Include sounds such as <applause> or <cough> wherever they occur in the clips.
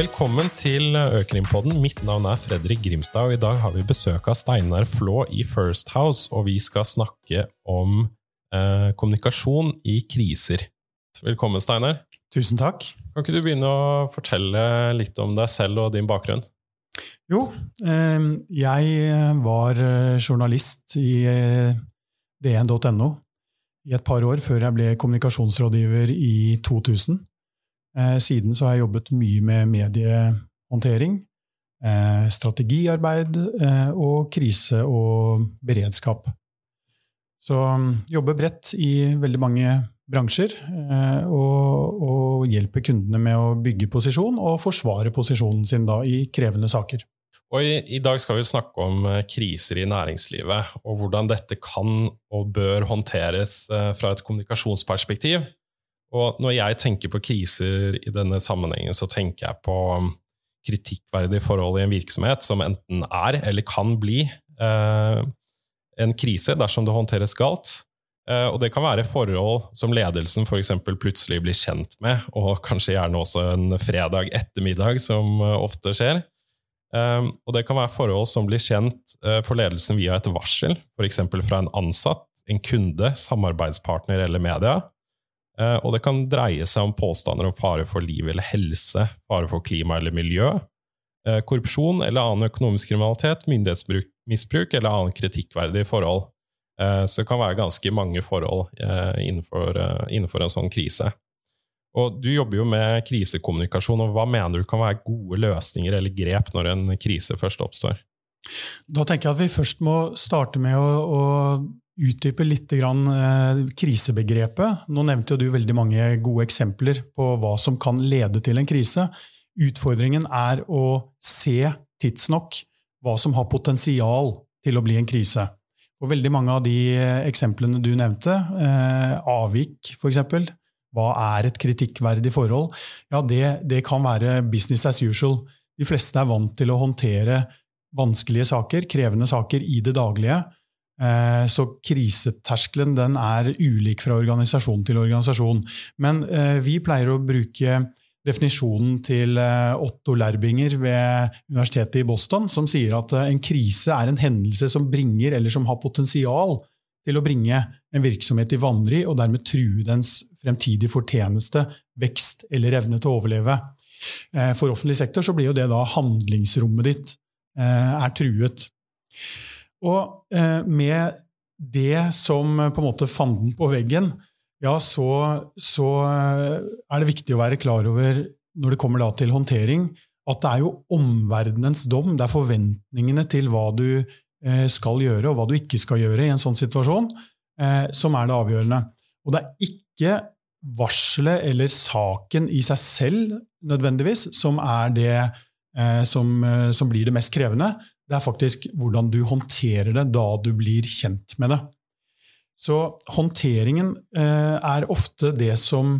Velkommen til Økrimpodden. Mitt navn er Fredrik Grimstad, og i dag har vi besøk av Steinar Flå i First House, og vi skal snakke om eh, kommunikasjon i kriser. Velkommen, Steinar. Tusen takk. Kan ikke du begynne å fortelle litt om deg selv og din bakgrunn? Jo, eh, jeg var eh, journalist i eh, dn.no i et par år før jeg ble kommunikasjonsrådgiver i 2000. Eh, siden så har jeg jobbet mye med mediehåndtering, eh, strategiarbeid eh, og krise og beredskap. Så mm, jobber bredt i veldig mange bransjer og, og hjelper kundene med å bygge posisjon og forsvare posisjonen sin da i krevende saker. Og i, i, dag skal vi snakke om kriser i næringslivet, og hvordan dette kan og bør håndteres fra et kommunikasjonsperspektiv. Og når jeg tenker på kriser i denne sammenhengen, så tenker jeg på um, kritikkverdige forhold i en virksomhet som enten er eller kan bli eh, en krise dersom det håndteres galt. Eh, og det kan være forhold som ledelsen f.eks. plutselig blir kjent med, og kanskje gjerne også en fredag ettermiddag, som uh, ofte skjer. Eh, og det kan være forhold som blir kjent uh, for ledelsen via et varsel, f.eks. fra en ansatt, en kunde, samarbeidspartner eller media. Eh, og det kan dreie seg om påstander om fare for liv eller helse, fare for klima eller miljø, eh, korrupsjon eller annen økonomisk kriminalitet, myndighetsmisbruk eller annen kritikkverdig forhold. Eh, så det kan være ganske mange forhold innenfor, innenfor en sånn krise. Og Du jobber jo med krisekommunikasjon, og hva mener du kan være gode løsninger eller grep når en krise først oppstår? Da tenker jeg at vi først må starte med å, å utdype litt grann, eh, krisebegrepet. Nå nevnte jo du veldig mange gode eksempler på hva som kan lede til en krise. Utfordringen er å se tidsnok hva som har potensial til å bli en krise. Og veldig mange av de eh, eksemplene du nevnte, eh, avvik f.eks., hva er et kritikkverdig forhold? Ja, det, det kan være business as usual. De fleste er vant til å håndtere vanskelige saker, krevende saker, i det daglige. Eh, så kriseterskelen den er ulik fra organisasjon til organisasjon. Men eh, vi pleier å bruke definisjonen til eh, Otto Lerbinger ved Universitetet i Boston, som sier at en krise er en hendelse som bringer, eller som har potensial til å bringe en virksomhet i vanry, og dermed true dens fremtidige fortjeneste, vekst eller evne til å overleve. For offentlig sektor så blir jo det da handlingsrommet ditt er truet. Og eh, med det som eh, på en måte fanden på veggen, ja, så, så, eh, er det viktig å være klar over, når det kommer til håndtering, at det er jo omverdenens dom, det er forventningene til hva du eh, skal gjøre, og hva du ikke skal gjøre i en sånn situasjon, eh, som er det avgjørende. Og det er ikke varselet eller saken i seg selv nødvendigvis som er det eh, som, som blir det mest krevende. Det er faktisk hvordan du håndterer det da du blir kjent med det. Så håndteringen eh, er ofte det som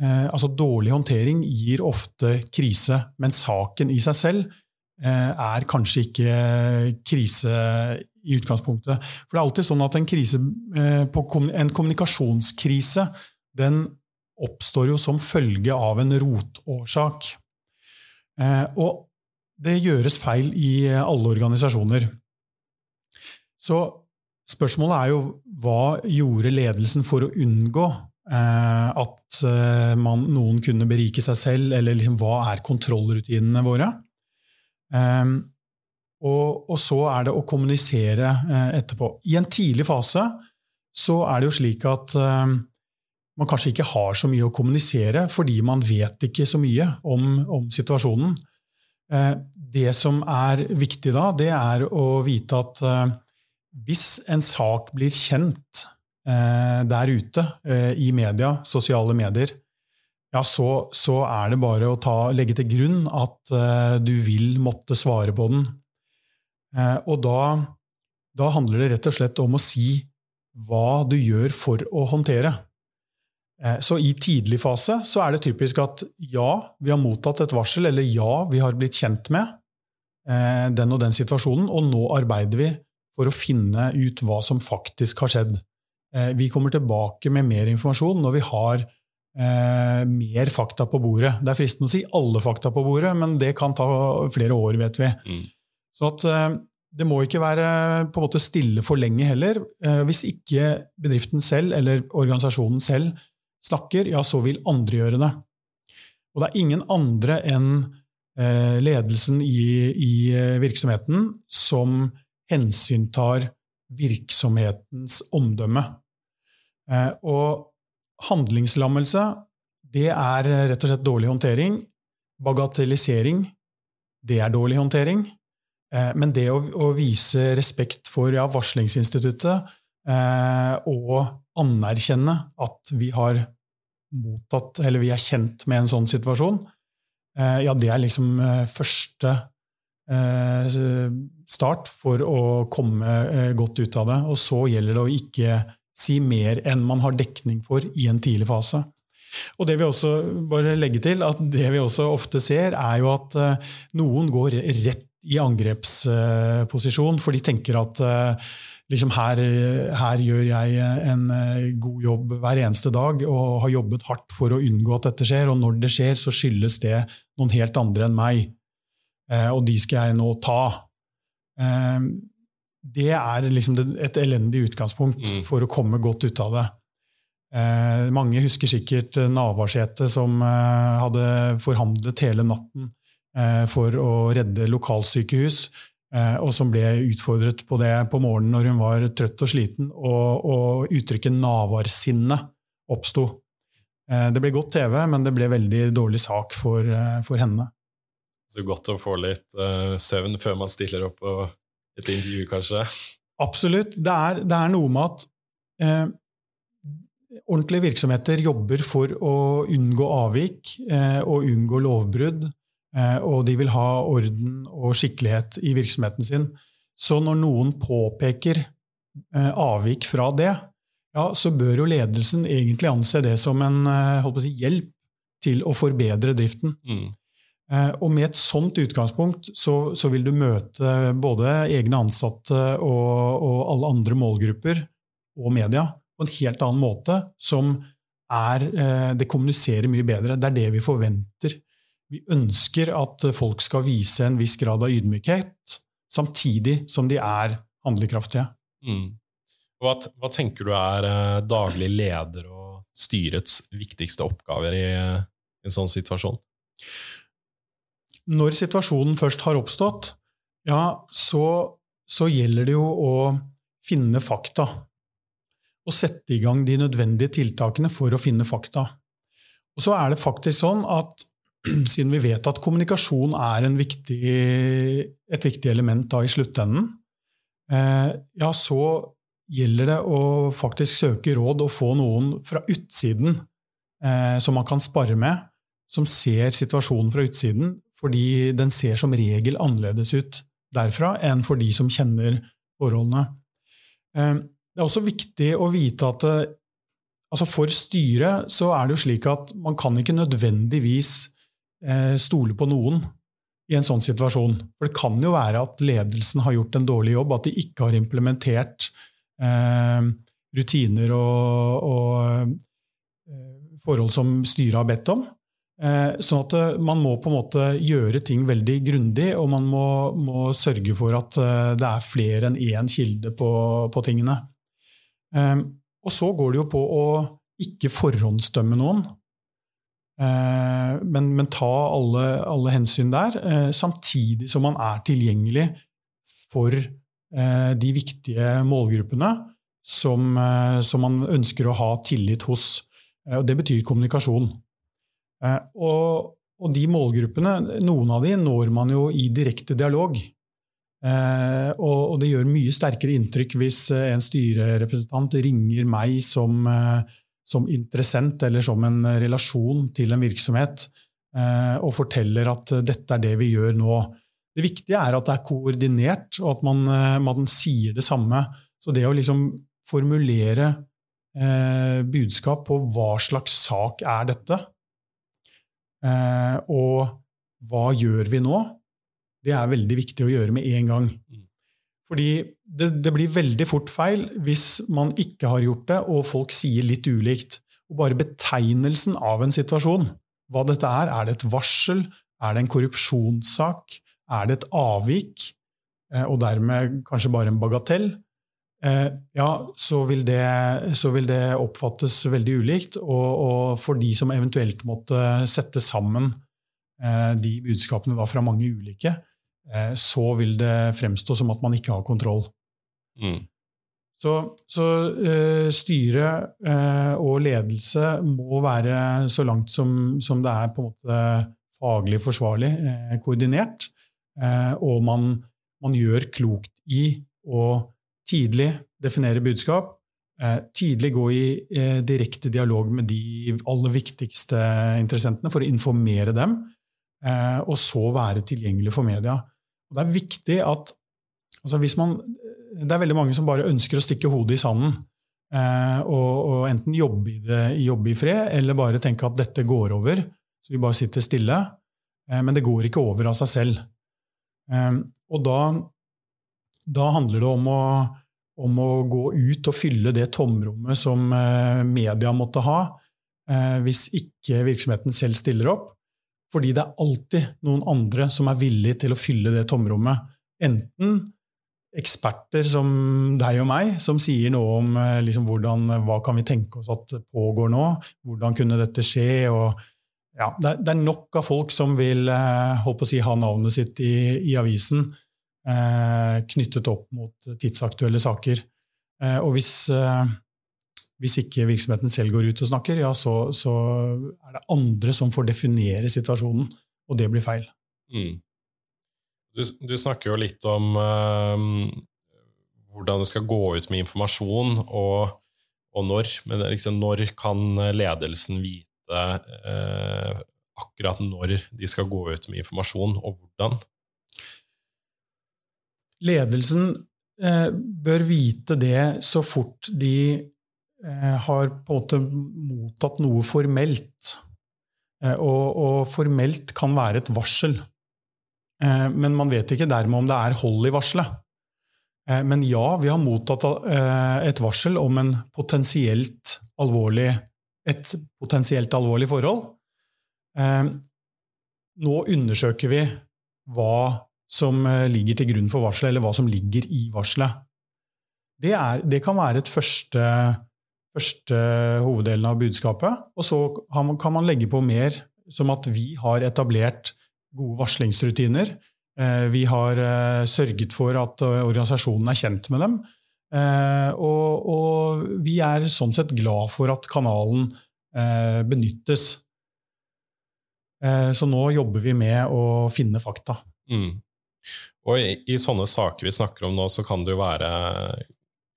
eh, Altså dårlig håndtering gir ofte krise, men saken i seg selv eh, er kanskje ikke krise i utgangspunktet. For det er alltid sånn at en, krise, en kommunikasjonskrise den oppstår jo som følge av en rotårsak. Og det gjøres feil i eh, alle organisasjoner. Så spørsmålet er jo hva gjorde ledelsen for å unngå eh, at eh, man, noen kunne berike seg selv, eller liksom, hva er kontrollrutinene våre? Eh, og, og, så er det å kommunisere eh, etterpå. I en tidlig fase så er det jo slik at eh, man kanskje ikke har så mye å kommunisere, fordi man vet ikke så mye om, om situasjonen. Eh, det som er viktig da, det er å vite at eh, hvis en sak blir kjent eh, der ute i media, sosiale medier, ja, så, så er det bare å ta, legge til grunn at du vil måtte svare på den. Og da, da handler det rett og slett om å si hva du gjør for å håndtere. Eh, så i tidlig fase så er det typisk at ja, vi har mottatt et varsel, eller ja, vi har blitt kjent med eh, den og den situasjonen, og nå arbeider vi for å finne ut hva som faktisk har skjedd. Eh, vi kommer tilbake med mer informasjon når vi har eh, mer fakta på bordet. Det er fristende å si alle fakta på bordet, men det kan ta flere år, vet vi. Mm. Så at eh, det må ikke være på en måte stille for lenge heller. Eh, hvis ikke bedriften selv eller organisasjonen selv snakker, ja, så vil andre gjøre det. Og det er ingen andre enn eh, ledelsen i, i eh, virksomheten som hensyntar virksomhetens omdømme. Og handlingslammelse, det er rett og slett dårlig håndtering. Bagatellisering, det er dårlig håndtering. Eh, men det å, å vise respekt for ja, varslingsinstituttet eh, og anerkjenne at vi har mottatt, eller vi er kjent med en sånn situasjon, eh, ja, det er liksom eh, første eh, start for å komme eh, godt ut av det. Og så gjelder det å ikke si mer enn man har dekning for i en tidlig fase. Og det vi også bare legge til, at det vi også ofte ser, er jo at noen går rett i angrepsposisjon, for de tenker at eh, liksom her, her, gjør jeg en eh, god jobb hver eneste dag og har jobbet hardt for å unngå at dette skjer, og når det skjer, så skyldes det noen helt andre enn meg, eh, og de skal jeg nå ta. Det er liksom et elendig utgangspunkt mm. for å komme godt ut av det. mange husker sikkert Navarsete som hadde forhandlet hele natten Eh, for å redde lokalsykehus, eh, og som ble utfordret på det på morgenen når hun var trøtt og sliten, og, og uttrykket 'navarsinne' oppsto. Eh, det ble godt TV, men det ble veldig dårlig sak for, for henne. Så godt å få litt uh, søvn før man stiller opp på et intervju, kanskje? Absolutt. Det er, det er noe med at eh, ordentlige virksomheter jobber for å unngå avvik eh, og unngå lovbrudd. Eh, og de vil ha orden og skikkelighet i virksomheten sin. Så når noen påpeker eh, avvik fra det, ja, så bør jo ledelsen egentlig anse det som en eh, si, hjelp til å forbedre driften. Mm. Og med et sånt utgangspunkt så, så, vil du møte både egne ansatte og, og, alle andre målgrupper og media på en helt annen måte, som er Det kommuniserer mye bedre. Det er det vi forventer vi ønsker at folk skal vise en viss grad av ydmykhet, samtidig som de er handlekraftige. Mm. Hva, hva, tenker du er eh, daglig leder og styrets viktigste oppgaver i, i en sånn situasjon? Når situasjonen først har oppstått, ja, så, så gjelder det jo å finne fakta. Og sette i gang de nødvendige tiltakene for å finne fakta. Og så er det faktisk sånn at <clears throat> siden vi vet at kommunikasjon er viktig, et viktig element da i sluttenden, eh, ja, så gjelder det å faktisk søke råd og få noen fra utsiden eh, som man kan spare med, som ser situasjonen fra utsiden, fordi den ser som regel annerledes ut derfra enn for de som kjenner forholdene. Eh, det er også viktig å vite at altså for styret så er det jo slik at man kan ikke nødvendigvis Eh, stole på noen i en sånn situasjon. For det kan jo være at ledelsen har gjort en dårlig jobb, at de ikke har implementert eh, rutiner og, og eh, forhold som styret har bedt om. Eh, sånn at eh, man må på en måte gjøre ting veldig grundig, og man må, må sørge for at eh, det er flere enn én kilde på, på tingene. og så går det jo på å ikke forhåndsdømme noen. Eh, men, men, ta alle, alle hensyn der, eh, samtidig som man er tilgjengelig for eh, de viktige målgruppene som, som man ønsker å ha tillit hos. Og det betyr kommunikasjon. Og, og, de målgruppene, noen av de når man jo i direkte dialog. og, og, det gjør mye sterkere inntrykk hvis en styrerepresentant ringer meg som som interessent eller som en relasjon til en virksomhet eh, og forteller at dette er det vi gjør nå. Det viktige er at det er koordinert, og at man, eh, man sier det samme. Så det å liksom formulere eh, budskap på hva slags sak er dette, eh, og hva gjør vi nå, det er veldig viktig å gjøre med en gang. Fordi det, det, blir veldig fort feil hvis man ikke har gjort det, og folk sier litt ulikt. Og bare betegnelsen av en situasjon, hva dette er, er det et varsel, er det en korrupsjonssak, er det et avvik, eh, og dermed kanskje bare en bagatell, eh, ja, så vil, det, så vil det oppfattes veldig ulikt. Og, og, for de som eventuelt måtte sette sammen eh, de budskapene fra mange ulike, så vil det fremstå som at man ikke har kontroll. Mm. Så, så uh, styre uh, og ledelse må være så langt som, som det er på en måte faglig forsvarlig, uh, koordinert. og man, man, gjør klokt i å tidlig definere budskap, tidlig gå i direkte dialog med de aller viktigste interessentene for å informere dem, og så være tilgjengelig for media. Og det er viktig at altså hvis man det er veldig mange som bare ønsker å stikke hodet i sanden. Eh, og, og, enten jobbe i, det, jobbe i, fred, eller bare tenke at dette går over. Så vi bare sitter stille. Eh, men det går ikke over av seg selv. Eh, og da, da, handler det om å, om å, gå ut og fylle det tomrommet som eh, media måtte ha, eh, hvis ikke virksomheten selv stiller opp. Fordi det er alltid noen andre som er villig til å fylle det tomrommet. Enten eksperter som deg og meg, som sier noe om eh, liksom, hvordan, hva kan vi tenke oss at pågår nå, hvordan kunne dette skje? og ja, det, er, er nok av folk som vil eh, si, ha navnet sitt i, i avisen eh, knyttet opp mot tidsaktuelle saker. Eh, og hvis, eh, hvis, ikke virksomheten selv går ut og snakker, ja, så, så, er det andre som får definere situasjonen, og det blir feil. Mm. Du, du, snakker jo litt om uh, hvordan du skal gå ut med informasjon, og, og når. Men liksom, når kan ledelsen vite uh, akkurat når de skal gå ut med informasjon, og hvordan? Ledelsen eh, bør vite det så fort de har på en måte mottatt noe formelt. Og, og formelt kan være et varsel. Eh, men man vet ikke dermed om det er hold i varselet. Eh, men ja, vi har mottatt eh, et varsel om potensielt alvorlig, et potensielt alvorlig forhold. Nå undersøker vi hva som ligger til grunn for varselet, eller hva som ligger i varselet. Det, er, det kan være et første, første hoveddelen av budskapet. Og så kan man legge på mer, som at vi har etablert gode varslingsrutiner. Eh, vi har eh, sørget for at eh, organisasjonen er kjent med dem. Og, og vi er sånn sett glad for at kanalen benyttes. Så nå jobber vi med å finne fakta. Mm. Og i, i, sånne saker vi snakker om nå, så kan det jo være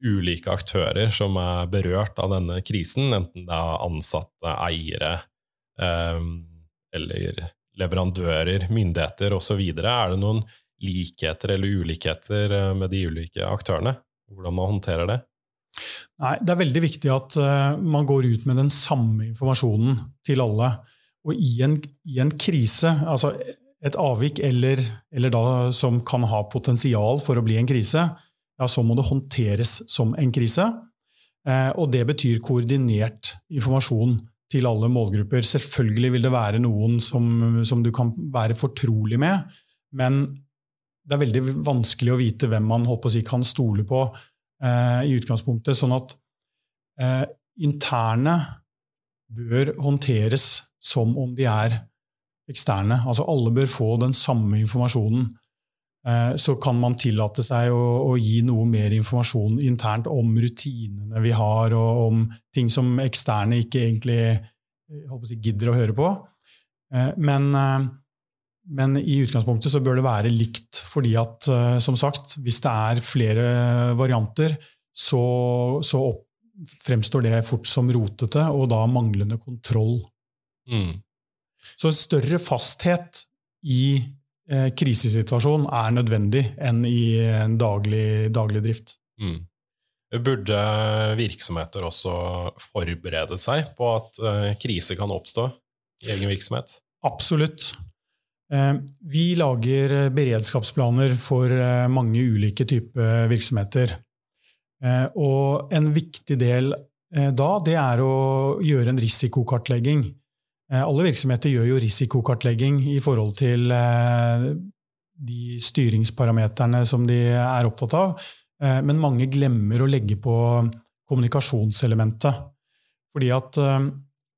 ulike aktører som er berørt av denne krisen, enten det er ansatte, eiere eh, eller leverandører, myndigheter osv. Er det noen likheter eller ulikheter eh, med de ulike aktørene? Hvordan man håndterer det? Nei, Det er veldig viktig at uh, man går ut med den samme informasjonen til alle. Og i en, i en krise, altså et avvik eller, eller, da som kan ha potensial for å bli en krise, ja, så må det håndteres som en krise. Uh, og det betyr koordinert informasjon til alle målgrupper. Selvfølgelig vil det være noen som, som, du kan være fortrolig med, men det er veldig vanskelig å vite hvem man si, kan stole på eh, i utgangspunktet. Sånn at eh, interne bør håndteres som om de er eksterne. Altså alle bør få den samme informasjonen. Eh, så kan man tillate seg å, å, gi noe mer informasjon internt om rutinene vi har, og om ting som eksterne ikke egentlig eh, si, gidder å høre på. Eh, men, men, i utgangspunktet så bør det være likt, fordi at som sagt, hvis det er flere varianter, så, så opp, fremstår det fort som rotete, og da manglende kontroll. Mm. Så større fasthet i krisesituasjon er nødvendig enn i en daglig, daglig drift. Mm. Burde virksomheter også forberede seg på at eh, krise kan oppstå i egen virksomhet? Absolutt. Eh, vi lager beredskapsplaner for eh, mange ulike typer virksomheter. Eh, og en viktig del da, det er å gjøre en risikokartlegging. Alle virksomheter gjør jo risikokartlegging i forhold til de styringsparameterne som de er opptatt av, men mange glemmer å legge på kommunikasjonselementet. Fordi at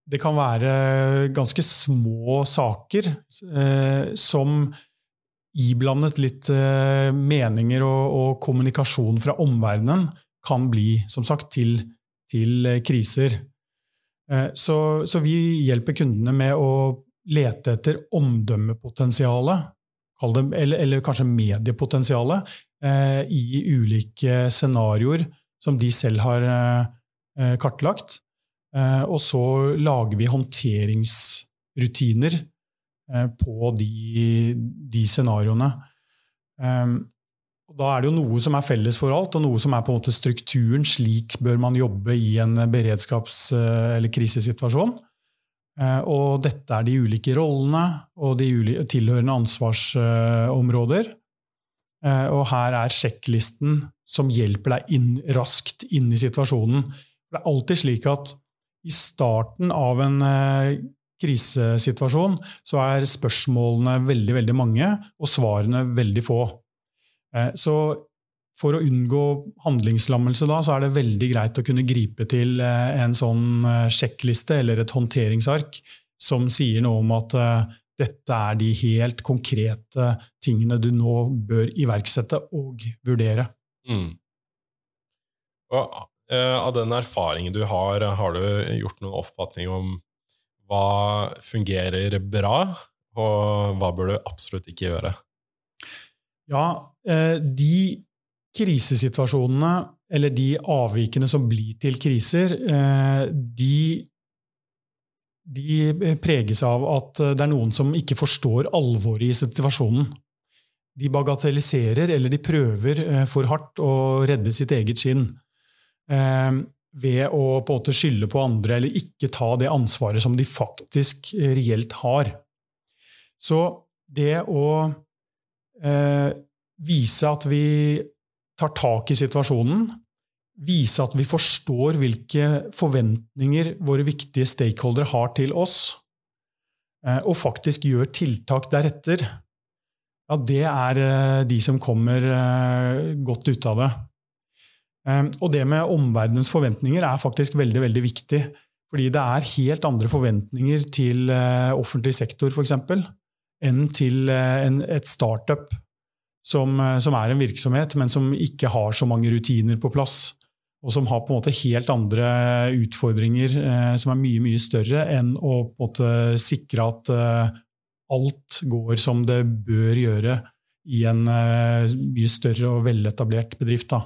det kan være ganske små saker eh, som iblandet litt eh, meninger og, kommunikasjon fra omverdenen kan bli, som sagt, til, til eh, kriser. Eh, så, så, vi hjelper kundene med å lete etter omdømmepotensialet, eller, eller, kanskje mediepotensialet, eh, i ulike scenarioer som de selv har eh, kartlagt. Og så lager vi håndteringsrutiner på de, de scenarioene. Da er det jo noe som er felles for alt, og noe som er på en måte strukturen. Slik bør man jobbe i en beredskaps- eh, eller krisesituasjon. Og dette er de ulike rollene og de tilhørende ansvarsområder. Og her er sjekklisten som hjelper deg inn, raskt inn i situasjonen. Det er alltid slik at i starten av en eh, krisesituasjon så er spørsmålene veldig, veldig mange, og svarene veldig få. Eh, så for å unngå handlingslammelse da, så er det veldig greit å kunne gripe til eh, en sånn sjekkliste eller et håndteringsark som sier noe om at dette er de helt konkrete tingene du nå bør iverksette og vurdere. Mm. Og Eh, av den erfaringen du har, har du gjort noen oppfatning om hva fungerer bra, og hva bør du absolutt ikke gjøre? Ja, eh, de krisesituasjonene, eller de avvikene som blir til kriser, eh, de, de preges av at det er noen som ikke forstår alvoret i situasjonen. De bagatelliserer eller de prøver for hardt å redde sitt eget skinn. Eh, ved å på en måte skylde på andre eller ikke ta det ansvaret som de faktisk eh, reelt har. Så det å eh, vise at vi tar tak i situasjonen, vise at vi forstår hvilke forventninger våre viktige stakeholdere har til oss, eh, og faktisk gjør tiltak deretter, ja, det er eh, de som kommer eh, godt ut av det. Ehm, og det med omverdenens forventninger er faktisk veldig, veldig viktig. Fordi det er helt andre forventninger til eh, offentlig sektor, f.eks., enn til eh, en, et startup som, eh, som, er en virksomhet, men som ikke har så mange rutiner på plass. Og som har på en måte helt andre utfordringer eh, som er mye mye større enn å på en måte sikre at eh, alt går som det bør gjøre i en eh, mye større og veletablert bedrift. da.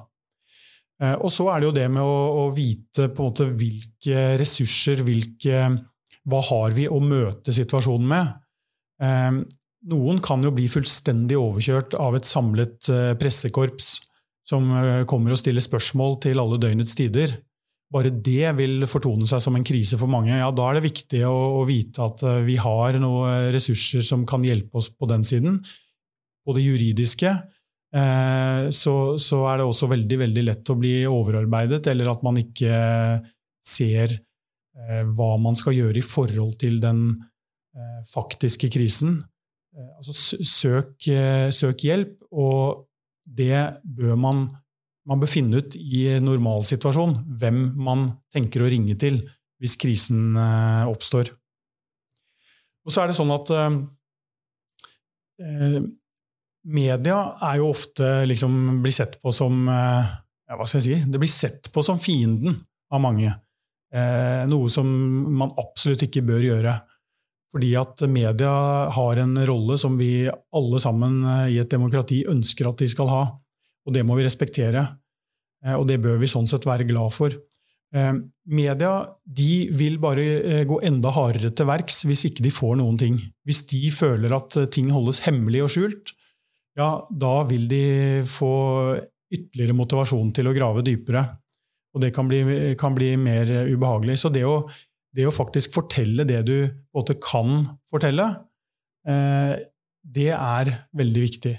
Eh, og så er det jo det med å, å vite på en måte hvilke ressurser, hvilke, hva har vi å møte situasjonen med. Eh, noen kan jo bli fullstendig overkjørt av et samlet eh, pressekorps som kommer og stiller spørsmål til alle døgnets tider. Bare det vil fortone seg som en krise for mange. Ja, Da er det viktig å, vite at vi har noen ressurser som kan hjelpe oss på den siden. Både juridiske, Eh, så, så, er det også veldig, veldig lett å bli overarbeidet, eller at man ikke ser eh, hva man skal gjøre i forhold til den eh, faktiske krisen. Altså, søk, søk hjelp, og det bør man man bør finne ut i normalsituasjon hvem man tenker å ringe til hvis krisen oppstår. Og så er det sånn at media er jo ofte liksom blir sett på som eh, ja, hva skal jeg si, Det blir sett på som fienden av mange. Eh, noe som man absolutt ikke bør gjøre. Fordi at media har en rolle som vi alle sammen eh, i et demokrati ønsker at de skal ha. Og det må vi respektere. Eh, og det bør vi sånn sett være glad for. Eh, media de vil bare gå enda hardere til verks hvis ikke de får noen ting. Hvis de føler at ting holdes hemmelig og skjult, ja, da vil de få ytterligere motivasjon til å grave dypere. Og det kan bli, kan bli mer ubehagelig. Så det å, det å, faktisk fortelle det du både kan fortelle, eh, det er veldig viktig.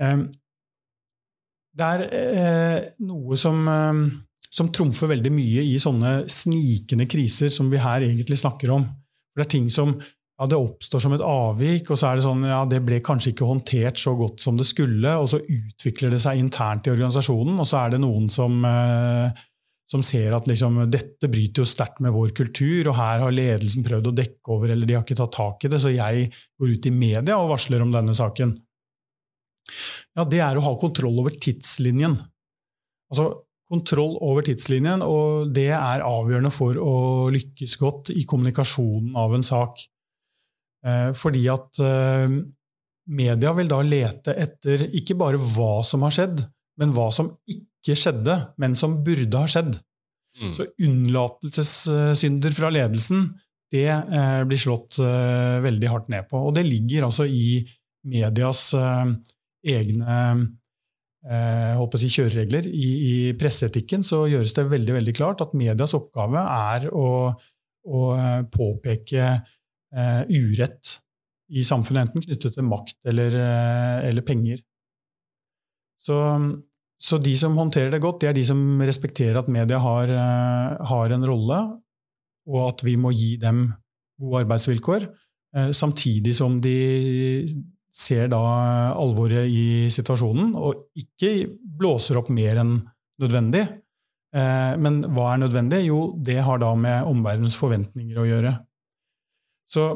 Eh, det er eh, noe som, som trumfer veldig mye i sånne snikende kriser som vi her egentlig snakker om. Det er ting som ja, det oppstår som et avvik, og så er det sånn ja, det ble kanskje ikke håndtert så godt som det skulle, og så utvikler det seg internt i organisasjonen, og så er det noen som, eh, som ser at liksom, dette bryter jo sterkt med vår kultur, og her har ledelsen prøvd å dekke over, eller de har ikke tatt tak i det, så jeg går ut i media og varsler om denne saken. Ja, det er å ha kontroll over tidslinjen. Altså, kontroll over tidslinjen, og det er avgjørende for å lykkes godt i kommunikasjonen av en sak. Eh, fordi at eh, media vil da lete etter ikke bare hva som har skjedd, men hva som ikke skjedde, men som burde ha skjedd. Mm. Så unnlatelsessynder fra ledelsen, det eh, blir slått veldig hardt ned på. Og det ligger altså i medias egne eh, si kjøreregler. I, I, presseetikken så gjøres det veldig, veldig klart at medias oppgave er å, å påpeke eh, urett i samfunnet, enten knyttet til makt eller, eh, eller penger. Så, så, de som håndterer det godt, det er de som respekterer at media har, eh, har en rolle, og at vi må gi dem gode arbeidsvilkår, eh, samtidig som de ser da alvoret i situasjonen og ikke blåser opp mer enn nødvendig. Men hva er nødvendig? Jo, det har da med omverdenens forventninger å gjøre. Så,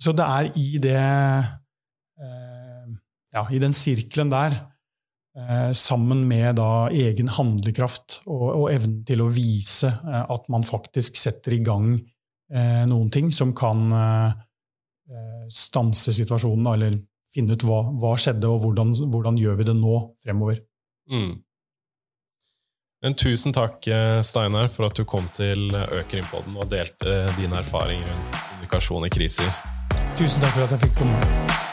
så det er i det eh, Ja, i den sirkelen der, eh, sammen med da egen handlekraft og, og evnen til å vise eh, at man faktisk setter i gang eh, noen ting som kan eh, eh, stanse situasjonen, eller finne ut hva, hva skjedde, og hvordan, hvordan, gjør vi det nå fremover. Mm. Men tusen takk, eh, Steinar, for at du kom til Økrimpodden og delte dine erfaringer rundt kommunikasjon i kriser. Tusen takk for at jeg fikk komme.